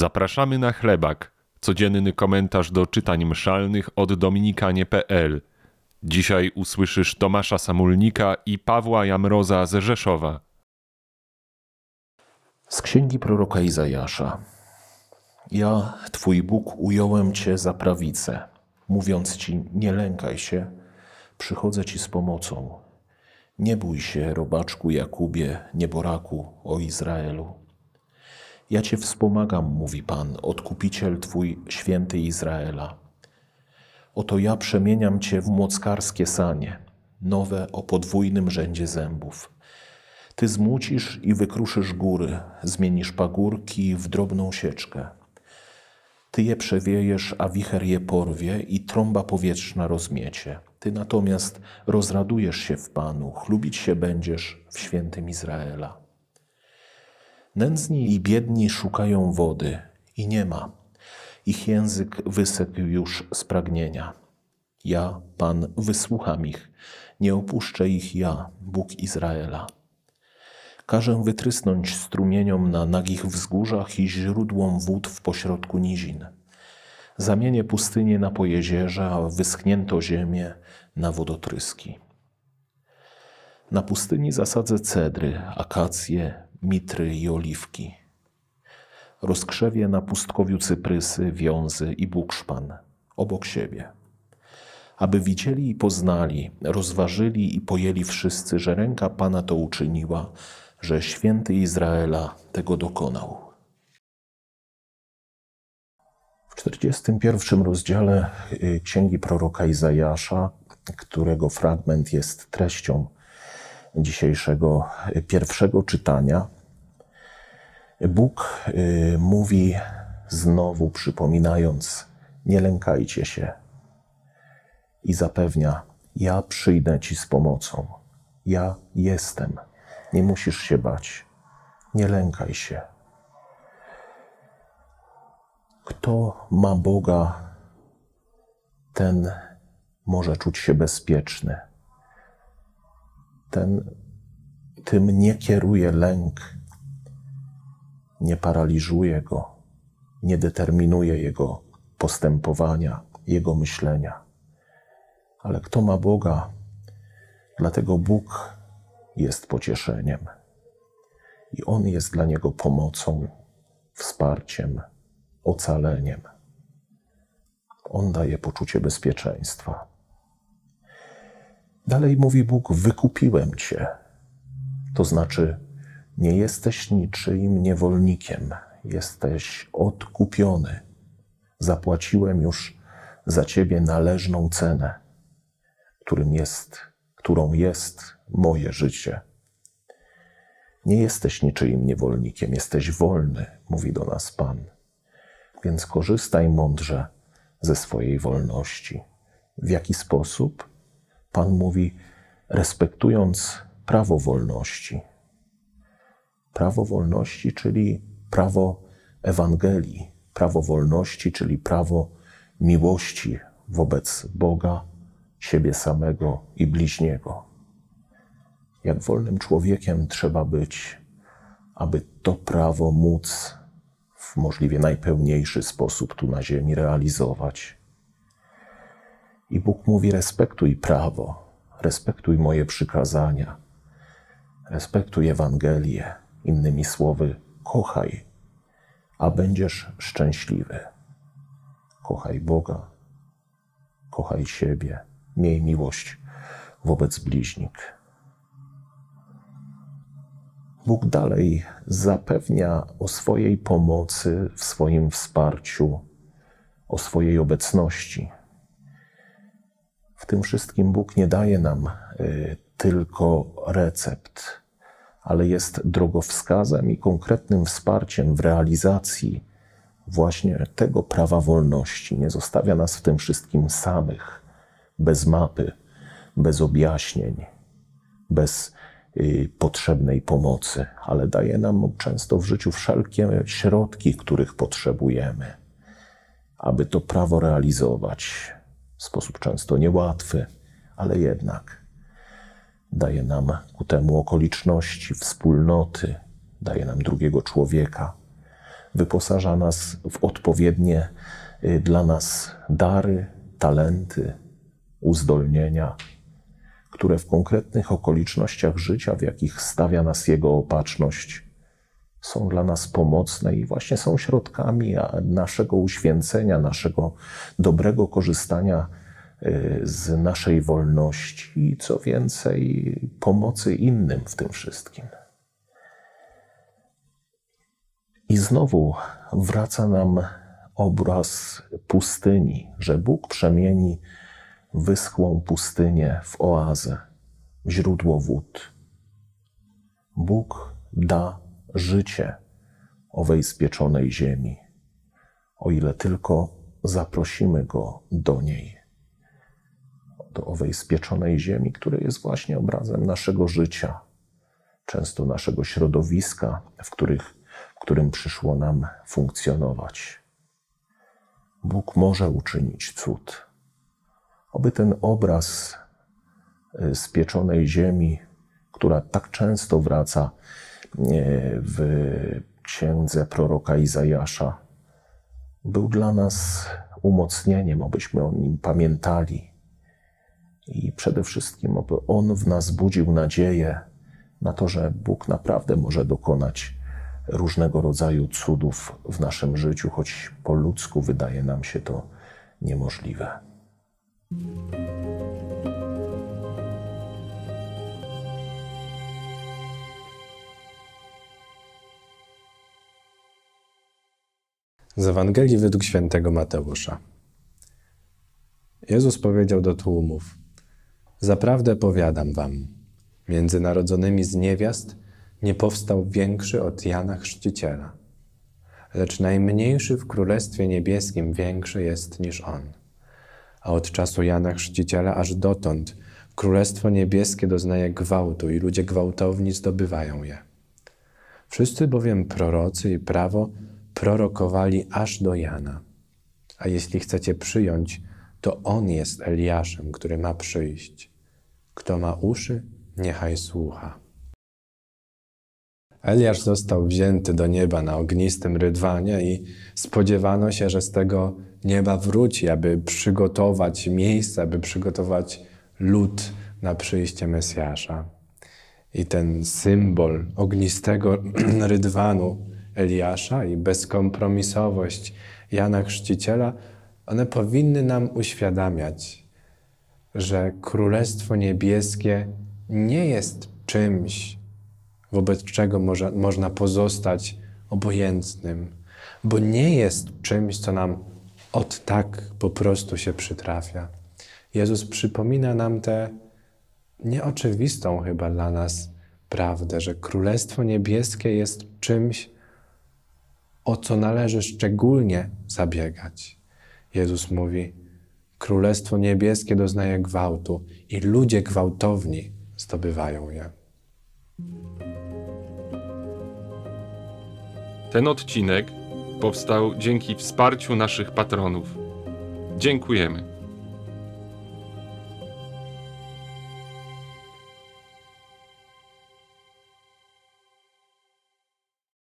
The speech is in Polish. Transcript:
Zapraszamy na chlebak, codzienny komentarz do czytań mszalnych od dominikanie.pl. Dzisiaj usłyszysz Tomasza Samulnika i Pawła Jamroza z Rzeszowa. Z księgi proroka Izajasza. Ja, Twój Bóg, ująłem Cię za prawicę, mówiąc Ci: Nie lękaj się, przychodzę Ci z pomocą. Nie bój się, robaczku Jakubie, nieboraku, o Izraelu. Ja Cię wspomagam, mówi Pan, odkupiciel Twój, święty Izraela. Oto ja przemieniam Cię w mockarskie sanie, nowe o podwójnym rzędzie zębów. Ty zmucisz i wykruszysz góry, zmienisz pagórki w drobną sieczkę. Ty je przewiejesz, a wicher je porwie i trąba powietrzna rozmiecie. Ty natomiast rozradujesz się w Panu, chlubić się będziesz w świętym Izraela. Nędzni i biedni szukają wody i nie ma. Ich język wysekł już z pragnienia. Ja, Pan, wysłucham ich, nie opuszczę ich ja, Bóg Izraela. Każę wytrysnąć strumieniom na nagich wzgórzach i źródłom wód w pośrodku nizin. Zamienię pustynię na pojezierza, a wyschnięto ziemię na wodotryski. Na pustyni zasadzę cedry, akacje, mitry i oliwki. Rozkrzewię na pustkowiu cyprysy, wiązy i bukszpan obok siebie. Aby widzieli i poznali, rozważyli i pojęli wszyscy, że ręka Pana to uczyniła, że święty Izraela tego dokonał. W 41 rozdziale y, Księgi proroka Izajasza, którego fragment jest treścią dzisiejszego y, pierwszego czytania, Bóg y, mówi znowu, przypominając: Nie lękajcie się, i zapewnia: Ja przyjdę ci z pomocą. Ja jestem. Nie musisz się bać. Nie lękaj się. Kto ma Boga, ten może czuć się bezpieczny. Ten tym nie kieruje lęk, nie paraliżuje go, nie determinuje jego postępowania, jego myślenia. Ale kto ma Boga, dlatego Bóg jest pocieszeniem. I On jest dla niego pomocą, wsparciem, ocaleniem. On daje poczucie bezpieczeństwa. Dalej mówi Bóg: Wykupiłem cię. To znaczy, nie jesteś niczyim niewolnikiem, jesteś odkupiony. Zapłaciłem już za ciebie należną cenę, którym jest, którą jest moje życie. Nie jesteś niczyim niewolnikiem, jesteś wolny, mówi do nas Pan. Więc korzystaj mądrze ze swojej wolności. W jaki sposób? Pan mówi, respektując prawo wolności. Prawo wolności, czyli prawo Ewangelii, prawo wolności, czyli prawo miłości wobec Boga, siebie samego i bliźniego. Jak wolnym człowiekiem trzeba być, aby to prawo móc w możliwie najpełniejszy sposób tu na ziemi realizować. I Bóg mówi: respektuj prawo, respektuj moje przykazania, respektuj Ewangelię, innymi słowy, kochaj, a będziesz szczęśliwy. Kochaj Boga, kochaj siebie, miej miłość wobec bliźnich. Bóg dalej zapewnia o swojej pomocy, w swoim wsparciu, o swojej obecności. W tym wszystkim Bóg nie daje nam y, tylko recept, ale jest drogowskazem i konkretnym wsparciem w realizacji właśnie tego prawa wolności. Nie zostawia nas w tym wszystkim samych, bez mapy, bez objaśnień, bez Y, potrzebnej pomocy, ale daje nam często w życiu wszelkie środki, których potrzebujemy, aby to prawo realizować w sposób często niełatwy, ale jednak daje nam ku temu okoliczności, wspólnoty, daje nam drugiego człowieka, wyposaża nas w odpowiednie y, dla nas dary, talenty, uzdolnienia, które w konkretnych okolicznościach życia, w jakich stawia nas Jego opatrzność, są dla nas pomocne i właśnie są środkami naszego uświęcenia, naszego dobrego korzystania y, z naszej wolności i co więcej, pomocy innym w tym wszystkim. I znowu wraca nam obraz pustyni, że Bóg przemieni wyschłą pustynię w oazę, w źródło wód. Bóg da życie owej spieczonej ziemi, o ile tylko zaprosimy Go do niej, do owej spieczonej ziemi, która jest właśnie obrazem naszego życia, często naszego środowiska, w, których, w którym przyszło nam funkcjonować. Bóg może uczynić cud. Oby ten obraz y, spieczonej ziemi, która tak często wraca w księdze proroka Izajasza był dla nas umocnieniem, abyśmy o nim pamiętali. I przede wszystkim, aby on w nas budził nadzieję na to, że Bóg naprawdę może dokonać różnego rodzaju cudów w naszym życiu, choć po ludzku wydaje nam się to niemożliwe. Z Ewangelii według świętego Mateusza. Jezus powiedział do tłumów: Zaprawdę powiadam wam, między narodzonymi z niewiast nie powstał większy od Jana Chrzciciela, lecz najmniejszy w Królestwie Niebieskim większy jest niż on. A od czasu Jana Chrzciciela aż dotąd Królestwo Niebieskie doznaje gwałtu i ludzie gwałtowni zdobywają je. Wszyscy bowiem prorocy i prawo prorokowali aż do Jana. A jeśli chcecie przyjąć, to on jest Eliaszem, który ma przyjść. Kto ma uszy, niechaj słucha. Eliasz został wzięty do nieba na ognistym rydwanie i spodziewano się, że z tego nieba wróci, aby przygotować miejsce, aby przygotować lud na przyjście Mesjasza. I ten symbol ognistego rydwanu Eliasza i bezkompromisowość Jana Chrzciciela, one powinny nam uświadamiać, że Królestwo Niebieskie nie jest czymś, wobec czego może, można pozostać obojętnym, bo nie jest czymś, co nam od tak po prostu się przytrafia. Jezus przypomina nam tę nieoczywistą chyba dla nas prawdę, że Królestwo Niebieskie jest czymś, o co należy szczególnie zabiegać. Jezus mówi: Królestwo Niebieskie doznaje gwałtu i ludzie gwałtowni zdobywają je. Ten odcinek powstał dzięki wsparciu naszych patronów. Dziękujemy.